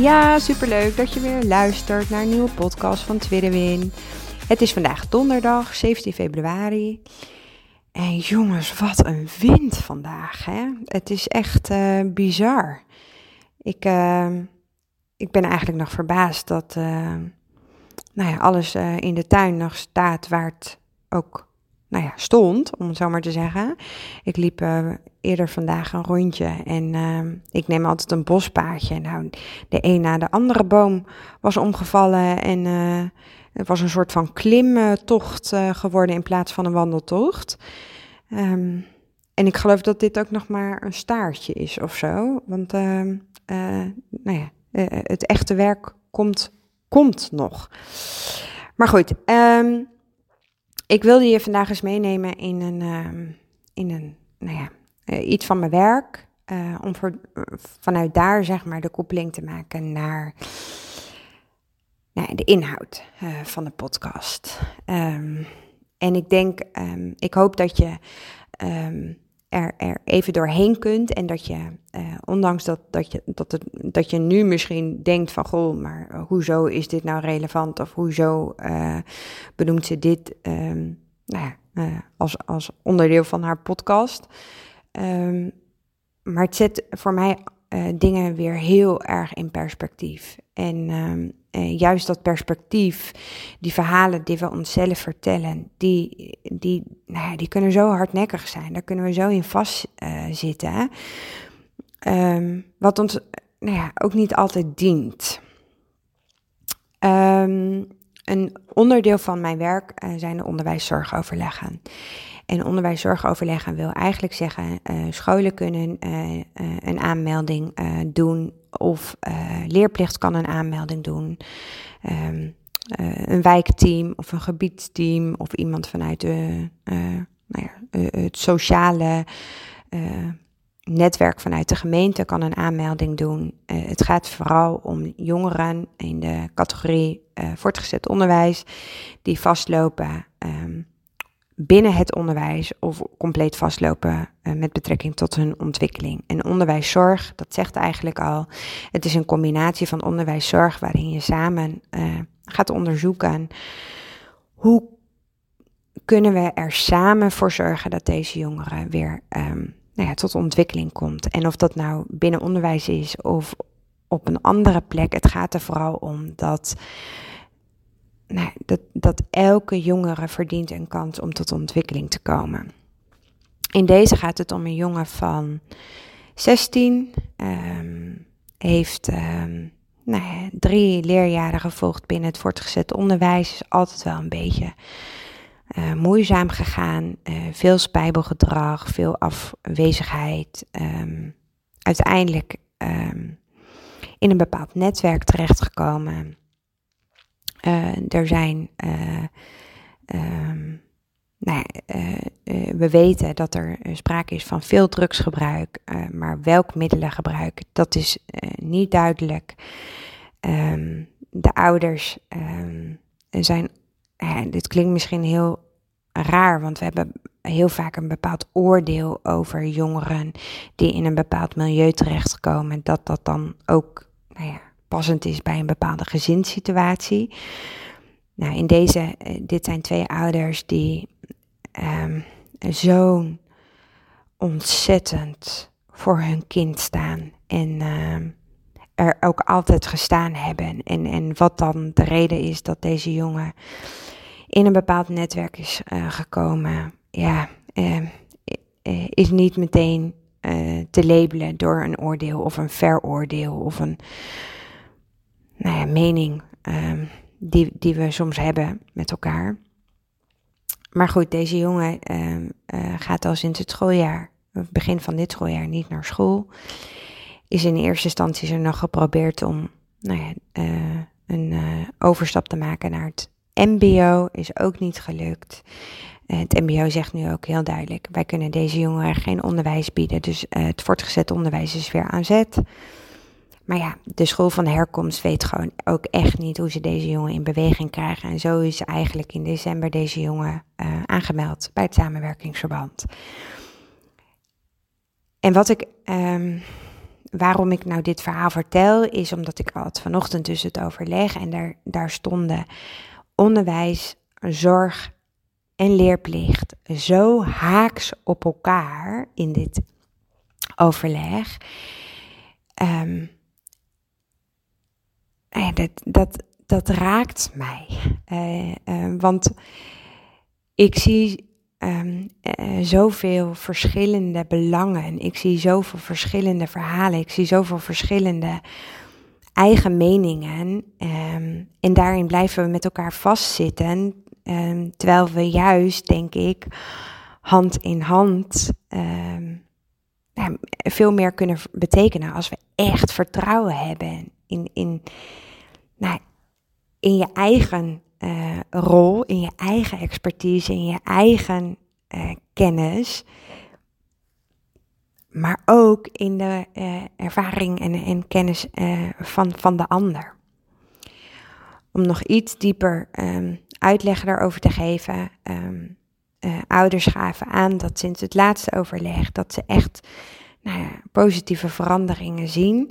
Ja, superleuk dat je weer luistert naar een nieuwe podcast van Twidderwin. Het is vandaag donderdag, 17 februari. En jongens, wat een wind vandaag. Hè? Het is echt uh, bizar. Ik, uh, ik ben eigenlijk nog verbaasd dat uh, nou ja, alles in de tuin nog staat waar het ook nou ja, stond, om het zo maar te zeggen. Ik liep uh, eerder vandaag een rondje en uh, ik neem altijd een bospaadje. Nou, de een na de andere boom was omgevallen en uh, het was een soort van klimtocht geworden in plaats van een wandeltocht. Um, en ik geloof dat dit ook nog maar een staartje is of zo. Want ehm, nou ja, het echte werk komt, komt nog. Maar goed, um, ik wilde je vandaag eens meenemen in een, uh, in een nou ja, uh, iets van mijn werk. Uh, om voor, vanuit daar zeg maar de koppeling te maken naar de inhoud eh, van de podcast. Um, en ik denk, um, ik hoop dat je er, er even doorheen kunt. En dat je, uh, ondanks dat, dat, je, dat, het, dat je nu misschien denkt van, goh, maar hoezo is dit nou relevant? Of hoezo uh, benoemt ze dit um, nou ja, als, als onderdeel van haar podcast? Um, maar het zet voor mij dingen weer heel erg in perspectief. En um, uh, juist dat perspectief, die verhalen die we onszelf vertellen, die, die, nou ja, die kunnen zo hardnekkig zijn. Daar kunnen we zo in vastzitten. Uh, um, wat ons nou ja, ook niet altijd dient. Um, een onderdeel van mijn werk zijn de onderwijszorgoverleggen. En onderwijszorgoverleggen wil eigenlijk zeggen, uh, scholen kunnen uh, uh, een aanmelding doen of leerplicht kan een aanmelding doen. Um, een wijkteam of een gebiedsteam of iemand vanuit de, nou ja, het sociale netwerk vanuit de gemeente kan een aanmelding doen. het gaat vooral om jongeren in de categorie voortgezet onderwijs die vastlopen. Um, binnen het onderwijs of compleet vastlopen uh, met betrekking tot hun ontwikkeling. En onderwijszorg, dat zegt eigenlijk al, het is een combinatie van onderwijszorg waarin je samen uh, gaat onderzoeken hoe kunnen we er samen voor zorgen dat deze jongeren weer um, nou ja, tot ontwikkeling komt. En of dat nou binnen onderwijs is of op een andere plek, het gaat er vooral om dat nou, dat, dat elke jongere verdient een kans om tot ontwikkeling te komen. In deze gaat het om een jongen van 16, um, heeft um, nou drie leerjaren gevolgd binnen het voortgezet onderwijs. Is altijd wel een beetje uh, moeizaam gegaan. Uh, veel spijbelgedrag, veel afwezigheid. Um, uiteindelijk in een bepaald netwerk terechtgekomen. Uh, er zijn, uh, um, nou uh, we weten dat er sprake is van veel drugsgebruik, maar welk middelengebruik, dat is niet duidelijk. Um, de ouders um, zijn, dit klinkt misschien heel raar, want we hebben heel vaak een bepaald oordeel over jongeren die in een bepaald milieu terechtkomen, dat dat dan ook, nou ja, passend is bij een bepaalde gezinssituatie. Nou, in deze, eh, dit zijn twee ouders die um, zo ontzettend voor hun kind staan en um, er ook altijd gestaan hebben. En, en wat dan de reden is dat deze jongen in een bepaald netwerk is uh, gekomen, ja, uh, is niet meteen te labelen door een oordeel of een veroordeel of een nou ja, mening um, die, die we soms hebben met elkaar. Maar goed, deze jongen um, uh, gaat al sinds het schooljaar, begin van dit schooljaar, niet naar school. is in eerste instantie er nog geprobeerd om nou ja, een overstap te maken naar het MBO. Is ook niet gelukt. Het MBO zegt nu ook heel duidelijk: wij kunnen deze jongeren geen onderwijs bieden. Dus het voortgezet onderwijs is weer aan zet. Maar ja, de school van herkomst weet gewoon ook echt niet hoe ze deze jongen in beweging krijgen. En zo is eigenlijk in december deze jongen uh, aangemeld bij het samenwerkingsverband. En wat ik, um, waarom ik nou dit verhaal vertel, is omdat ik had vanochtend dus het overleg en daar, daar stonden onderwijs, zorg en leerplicht zo haaks op elkaar in dit overleg. Um, ja, dat, dat, dat raakt mij. Uh, uh, want ik zie um, uh, zoveel verschillende belangen. Ik zie zoveel verschillende verhalen. Ik zie zoveel verschillende eigen meningen. Um, en daarin blijven we met elkaar vastzitten. Um, terwijl we juist, denk ik, hand in hand veel meer kunnen betekenen als we echt vertrouwen hebben in, in, nou, in je eigen uh, rol, in je eigen expertise, in je eigen uh, kennis. Maar ook in de uh, ervaring en, en kennis van, van de ander. Om nog iets dieper um, uitleg daarover te geven. Um, ouders gaven aan dat sinds het laatste overleg dat ze echt nou ja, positieve veranderingen zien.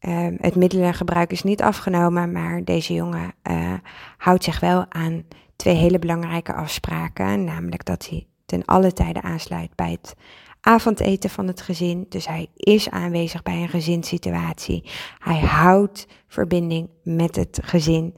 Uh, het middelengebruik is niet afgenomen, maar deze jongen uh, houdt zich wel aan twee hele belangrijke afspraken. Namelijk dat hij ten alle tijde aansluit bij het avondeten van het gezin. Dus hij is aanwezig bij een gezinssituatie. Hij houdt verbinding met het gezin.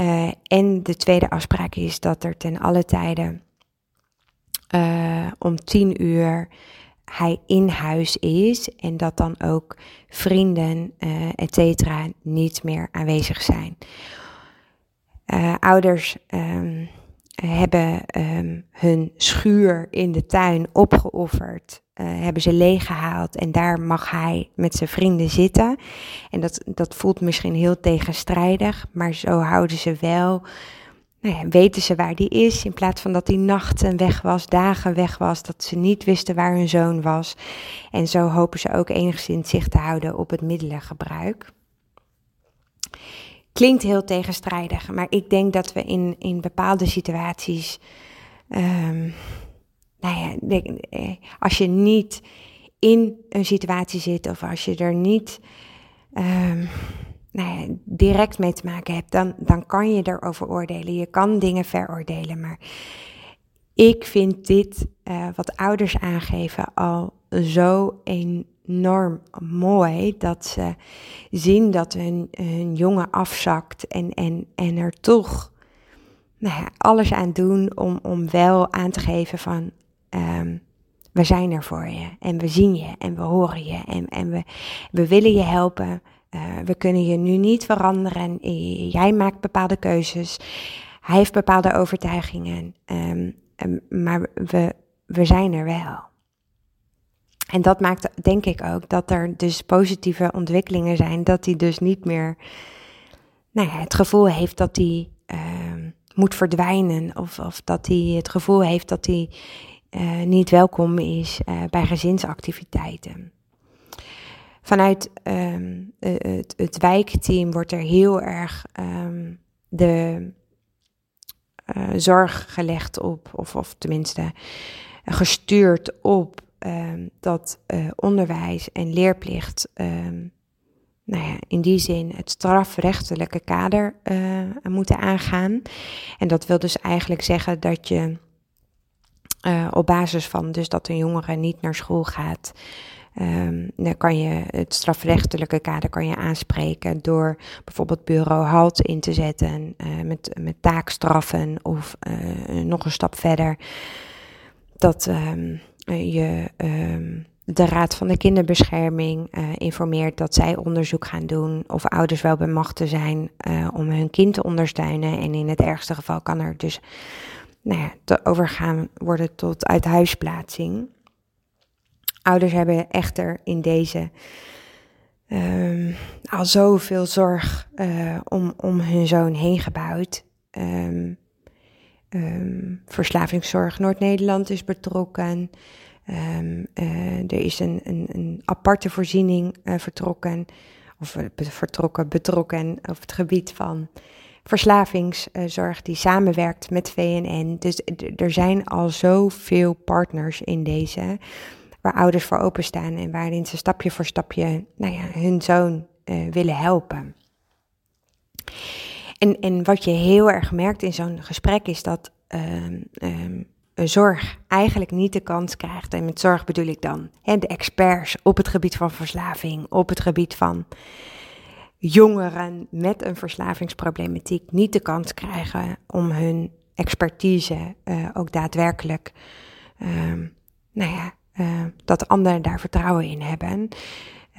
Uh, en de tweede afspraak is dat er ten alle tijde om tien uur hij in huis is en dat dan ook vrienden, uh, et cetera, niet meer aanwezig zijn. Uh, ouders um, hebben um, hun schuur in de tuin opgeofferd, hebben ze leeggehaald en daar mag hij met zijn vrienden zitten. En dat, dat voelt misschien heel tegenstrijdig, maar zo houden ze wel nou weten ze waar die is. In plaats van dat die nachten weg was, dagen weg was, dat ze niet wisten waar hun zoon was. En zo hopen ze ook enigszins zicht te houden op het middelengebruik. Klinkt heel tegenstrijdig, maar ik denk dat we in, in bepaalde situaties. Um, nou ja, eh, als je niet in een situatie zit of als je er niet. Um, nou ja, direct mee te maken hebt, dan, dan kan je erover oordelen. Je kan dingen veroordelen. Maar ik vind dit, uh, wat ouders aangeven, al zo enorm mooi. Dat ze zien dat hun, hun jongen afzakt en, en, en er toch nou ja, alles aan doen om, om wel aan te geven van. Um, we zijn er voor je en we zien je en we horen je en, en we, we willen je helpen. Uh, we kunnen je nu niet veranderen. Jij maakt bepaalde keuzes. Hij heeft bepaalde overtuigingen. Um, um, maar we, we zijn er wel. En dat maakt denk ik ook dat er dus positieve ontwikkelingen zijn. Dat hij dus niet meer nou ja, het gevoel heeft dat hij uh, moet verdwijnen. Of, of dat hij het gevoel heeft dat hij uh, niet welkom is bij gezinsactiviteiten. Vanuit um, het, het, wijkteam wordt er heel erg um, de uh, zorg gelegd op, of, of tenminste gestuurd op um, dat onderwijs en leerplicht, nou ja, in die zin het strafrechtelijke kader uh, moeten aangaan. En dat wil dus eigenlijk zeggen dat je op basis van dus dat een jongere niet naar school gaat. Um, dan kan je het strafrechtelijke kader kan je aanspreken door bijvoorbeeld bureau halt in te zetten uh, met, met taakstraffen of uh, nog een stap verder. Dat um, je um, de Raad van de Kinderbescherming uh, informeert dat zij onderzoek gaan doen of ouders wel bemachtigd zijn om hun kind te ondersteunen. En in het ergste geval kan er dus nou ja, overgaan worden tot uithuisplaatsing. Ouders hebben echter in deze um, al zoveel zorg uh, om, om hun zoon heen gebouwd. Um, Verslavingszorg Noord-Nederland is betrokken. Uh, er is een, een, een aparte voorziening uh, vertrokken, of vertrokken, betrokken op het gebied van verslavingszorg die samenwerkt met VNN. Dus er zijn al zoveel partners in deze waar ouders voor openstaan en waarin ze stapje voor stapje nou ja, hun zoon uh, willen helpen. En, en wat je heel erg merkt in zo'n gesprek is dat um, zorg eigenlijk niet de kans krijgt. En met zorg bedoel ik dan hè, de experts op het gebied van verslaving, op het gebied van jongeren met een verslavingsproblematiek niet de kans krijgen om hun expertise uh, ook daadwerkelijk, um, nou ja, uh, dat anderen daar vertrouwen in hebben.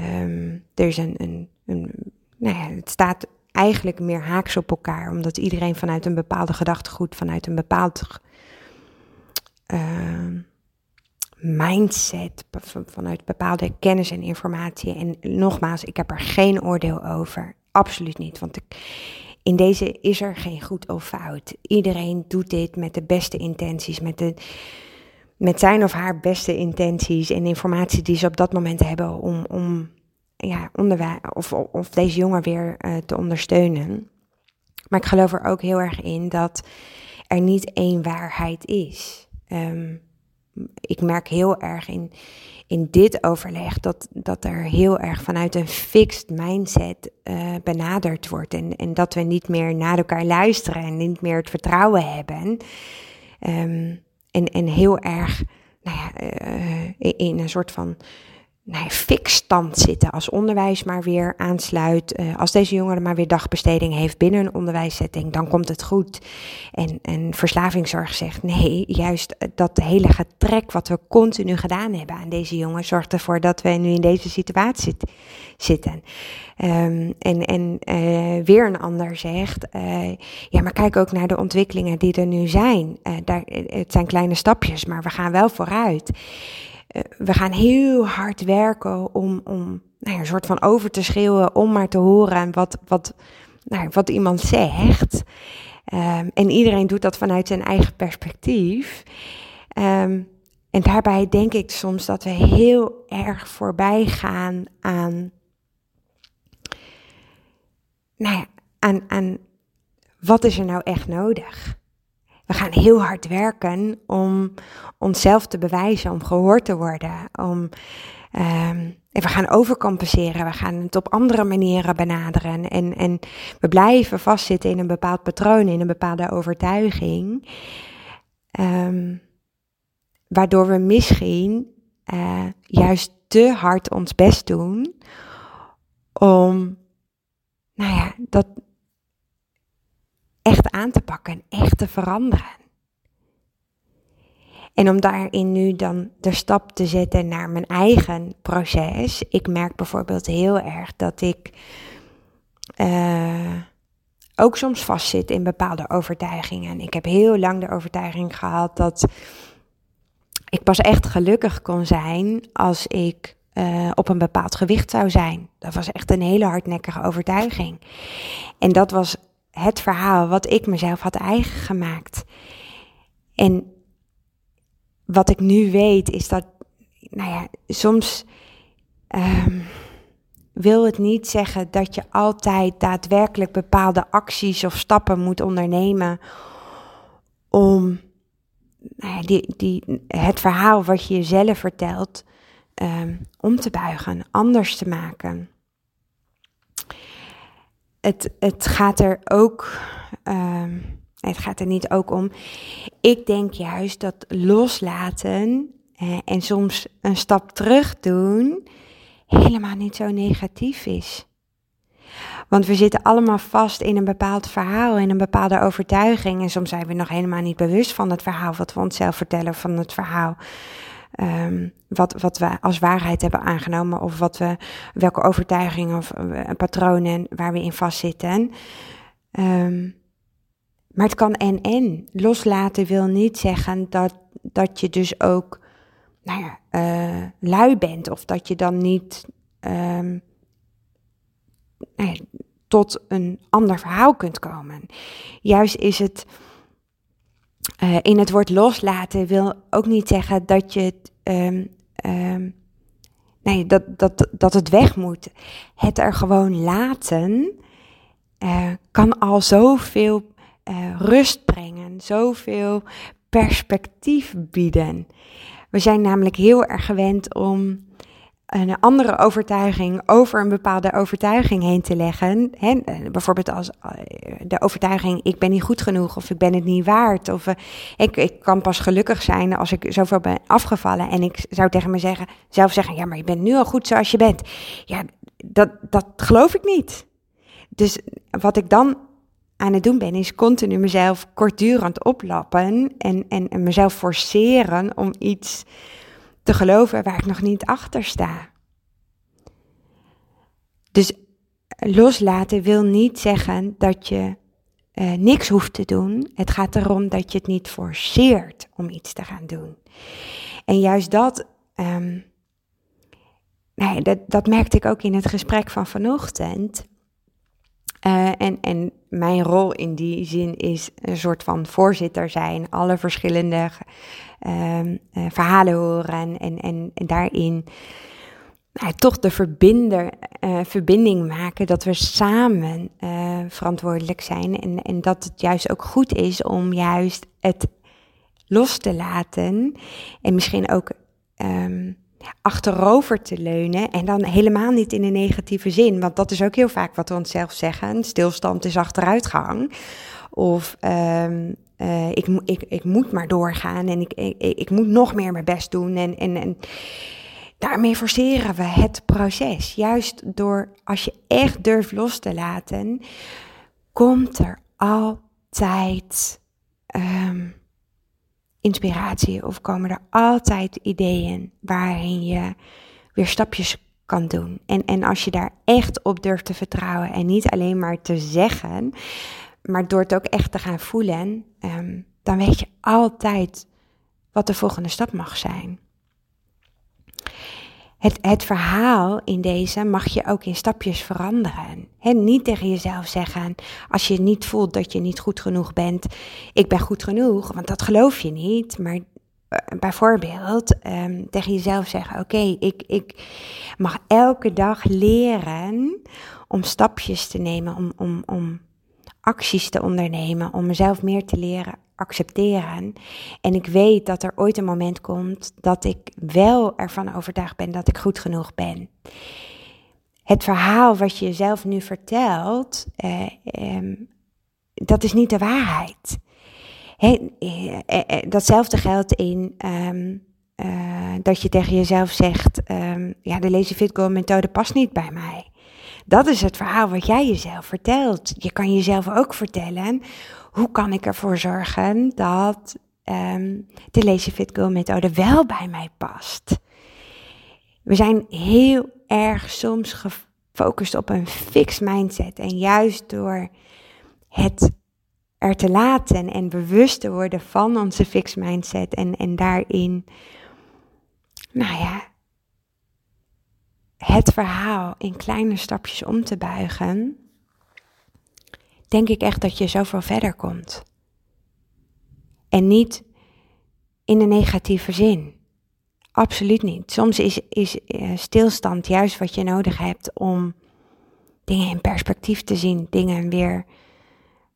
Um, er is een, een, nou het staat eigenlijk meer haaks op elkaar, omdat iedereen vanuit een bepaalde gedachtegoed, vanuit een bepaald uh, mindset, vanuit bepaalde kennis en informatie. En nogmaals, ik heb er geen oordeel over. Absoluut niet. Want in deze is er geen goed of fout. Iedereen doet dit met de beste intenties, met, de, met zijn of haar beste intenties en informatie die ze op dat moment hebben om, om ja, of, of deze jongen weer uh, te ondersteunen. Maar ik geloof er ook heel erg in dat er niet één waarheid is. Um, ik merk heel erg in, in dit overleg dat, dat er heel erg vanuit een fixed mindset uh, benaderd wordt. En, en dat we niet meer naar elkaar luisteren en niet meer het vertrouwen hebben. Um, en, en heel erg nou ja, uh, in een soort van nou fix stand zitten. Als onderwijs maar weer aansluit. Uh, als deze jongere maar weer dagbesteding heeft binnen een onderwijssetting, dan komt het goed. En, en verslavingszorg zegt nee, juist dat hele getrek wat we continu gedaan hebben aan deze jongen zorgt ervoor dat we nu in deze situatie zitten. Um, en en uh, weer een ander zegt, ja, maar kijk ook naar de ontwikkelingen die er nu zijn. daar, het zijn kleine stapjes, maar we gaan wel vooruit. Eh, we gaan heel hard werken om, om nou ja, een soort van over te schreeuwen, om maar te horen wat, wat, nou, wat iemand zegt. Um, en iedereen doet dat vanuit zijn eigen perspectief. Um, en daarbij denk ik soms dat we heel erg voorbij gaan aan, nou ja, aan, aan wat is er nou echt nodig? We gaan heel hard werken om onszelf te bewijzen, om gehoord te worden. Om, um, en we gaan overcompenseren, we gaan het op andere manieren benaderen. En, en we blijven vastzitten in een bepaald patroon, in een bepaalde overtuiging. Um, waardoor we misschien uh, juist te hard ons best doen om, nou ja, dat, echt aan te pakken, echt te veranderen. En om daarin nu dan de stap te zetten naar mijn eigen proces. Ik merk bijvoorbeeld heel erg dat ik uh, ook soms vastzit in bepaalde overtuigingen. Ik heb heel lang de overtuiging gehad dat ik pas echt gelukkig kon zijn als ik uh, op een bepaald gewicht zou zijn. Dat was echt een hele hardnekkige overtuiging. En dat was het verhaal wat ik mezelf had eigen gemaakt. En wat ik nu weet is dat, nou ja, soms um, wil het niet zeggen dat je altijd daadwerkelijk bepaalde acties of stappen moet ondernemen om nou ja, die, die, het verhaal wat je jezelf vertelt um, om te buigen, anders te maken het, het gaat er ook. Um, het gaat er niet ook om. Ik denk juist dat loslaten eh, en soms een stap terug doen helemaal niet zo negatief is. Want we zitten allemaal vast in een bepaald verhaal, in een bepaalde overtuiging. En soms zijn we nog helemaal niet bewust van het verhaal wat we onszelf vertellen, van het verhaal um, wat, wat we als waarheid hebben aangenomen of wat we, welke overtuigingen of uh, patronen waar we in vastzitten. Um, maar het kan en en. Loslaten wil niet zeggen dat, dat je dus ook nou ja, uh, lui bent of dat je dan niet um, nou tot een ander verhaal kunt komen. Juist is het uh, in het woord loslaten wil ook niet zeggen dat je het. Um, um, nee, dat, dat, dat het weg moet. Het er gewoon laten uh, kan al zoveel uh, rust brengen, zoveel perspectief bieden. We zijn namelijk heel erg gewend om een andere overtuiging over een bepaalde overtuiging heen te leggen. Hè? Bijvoorbeeld als eh, de overtuiging: ik ben niet goed genoeg of ik ben het niet waard. Of uh, ik, ik kan pas gelukkig zijn als ik zoveel ben afgevallen. En ik zou tegen me zeggen, zelf zeggen: ja, maar je bent nu al goed zoals je bent. Ja, dat, dat geloof ik niet. Dus wat ik dan aan het doen ben, is continu mezelf kortdurend oplappen en, en, en mezelf forceren om iets te geloven waar ik nog niet achter sta. Dus loslaten wil niet zeggen dat je uh, niks hoeft te doen. Het gaat erom dat je het niet forceert om iets te gaan doen. En juist dat, um, nee, dat, dat merkte ik ook in het gesprek van vanochtend. Uh, en, en mijn rol in die zin is een soort van voorzitter zijn, alle verschillende uh, uh, verhalen horen en, en, en daarin nou, toch de verbinder, uh, verbinding maken dat we samen verantwoordelijk zijn en, en dat het juist ook goed is om juist het los te laten en misschien ook um, achterover te leunen. En dan helemaal niet in een negatieve zin. Want dat is ook heel vaak wat we onszelf zeggen. Stilstand is achteruitgang. Of um, uh, ik, ik, ik moet maar doorgaan en ik, ik, ik moet nog meer mijn best doen. En, en, en daarmee forceren we het proces. Juist door als je echt durft los te laten, komt er altijd. Um, inspiratie of komen er altijd ideeën waarin je weer stapjes kan doen. En, en als je daar echt op durft te vertrouwen en niet alleen maar te zeggen, maar door het ook echt te gaan voelen, um, dan weet je altijd wat de volgende stap mag zijn. Het, het verhaal in deze mag je ook in stapjes veranderen. En niet tegen jezelf zeggen, als je niet voelt dat je niet goed genoeg bent, ik ben goed genoeg, want dat geloof je niet. Maar uh, bijvoorbeeld um, tegen jezelf zeggen, oké, ik, ik mag elke dag leren om stapjes te nemen, om, om, om acties te ondernemen, om mezelf meer te leren accepteren. En ik weet dat er ooit een moment komt dat ik wel ervan overtuigd ben dat ik goed genoeg ben. Het verhaal wat je jezelf nu vertelt, eh, eh, dat is niet de waarheid. He, eh, eh, eh, datzelfde geldt in um, dat je tegen jezelf zegt: um, ja, de Lazy Fit Goal methode past niet bij mij. Dat is het verhaal wat jij jezelf vertelt. Je kan jezelf ook vertellen hoe kan ik ervoor zorgen dat um, de Lazy Fit Girl methode wel bij mij past. We zijn heel erg soms gefocust op een fix mindset. En juist door het er te laten en bewust te worden van onze fix mindset en, en daarin, nou ja, het verhaal in kleine stapjes om te buigen, denk ik echt dat je zoveel verder komt. En niet in een negatieve zin. Absoluut niet. Soms is, is eh, stilstand juist wat je nodig hebt om dingen in perspectief te zien, dingen weer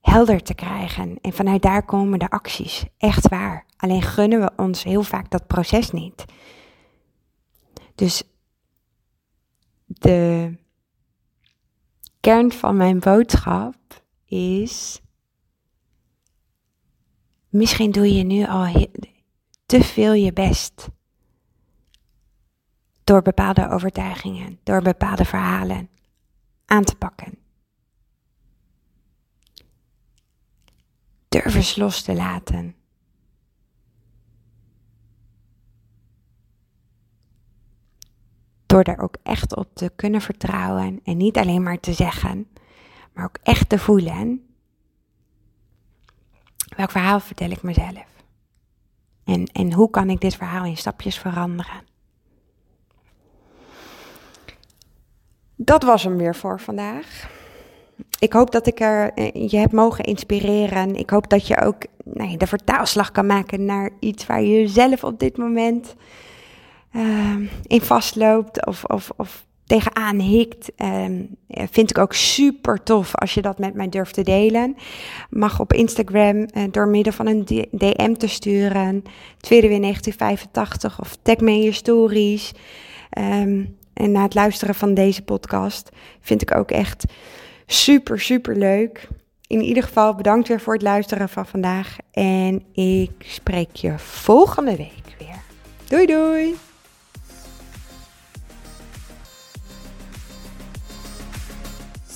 helder te krijgen. En vanuit daar komen de acties. Echt waar. Alleen gunnen we ons heel vaak dat proces niet. Dus de kern van mijn boodschap is. Misschien doe je nu al te veel je best. Door bepaalde overtuigingen, door bepaalde verhalen aan te pakken. Durf eens los te laten. Door daar ook echt op te kunnen vertrouwen en niet alleen maar te zeggen, maar ook echt te voelen. Welk verhaal vertel ik mezelf? En, en hoe kan ik dit verhaal in stapjes veranderen? dat was hem weer voor vandaag. Ik hoop dat ik er eh, je heb mogen inspireren. Ik hoop dat je ook de vertaalslag kan maken naar iets waar je zelf op dit moment uh, in vastloopt of, of, of tegenaan hikt. Uh, vind ik ook super tof als je dat met mij durft te delen. Mag op Instagram uh, door middel van een DM te sturen. Tweede weer 1985 of tag me in je stories. Um, en na het luisteren van deze podcast vind ik ook echt super, super leuk. In ieder geval bedankt weer voor het luisteren van vandaag. En ik spreek je volgende week weer. Doei doei!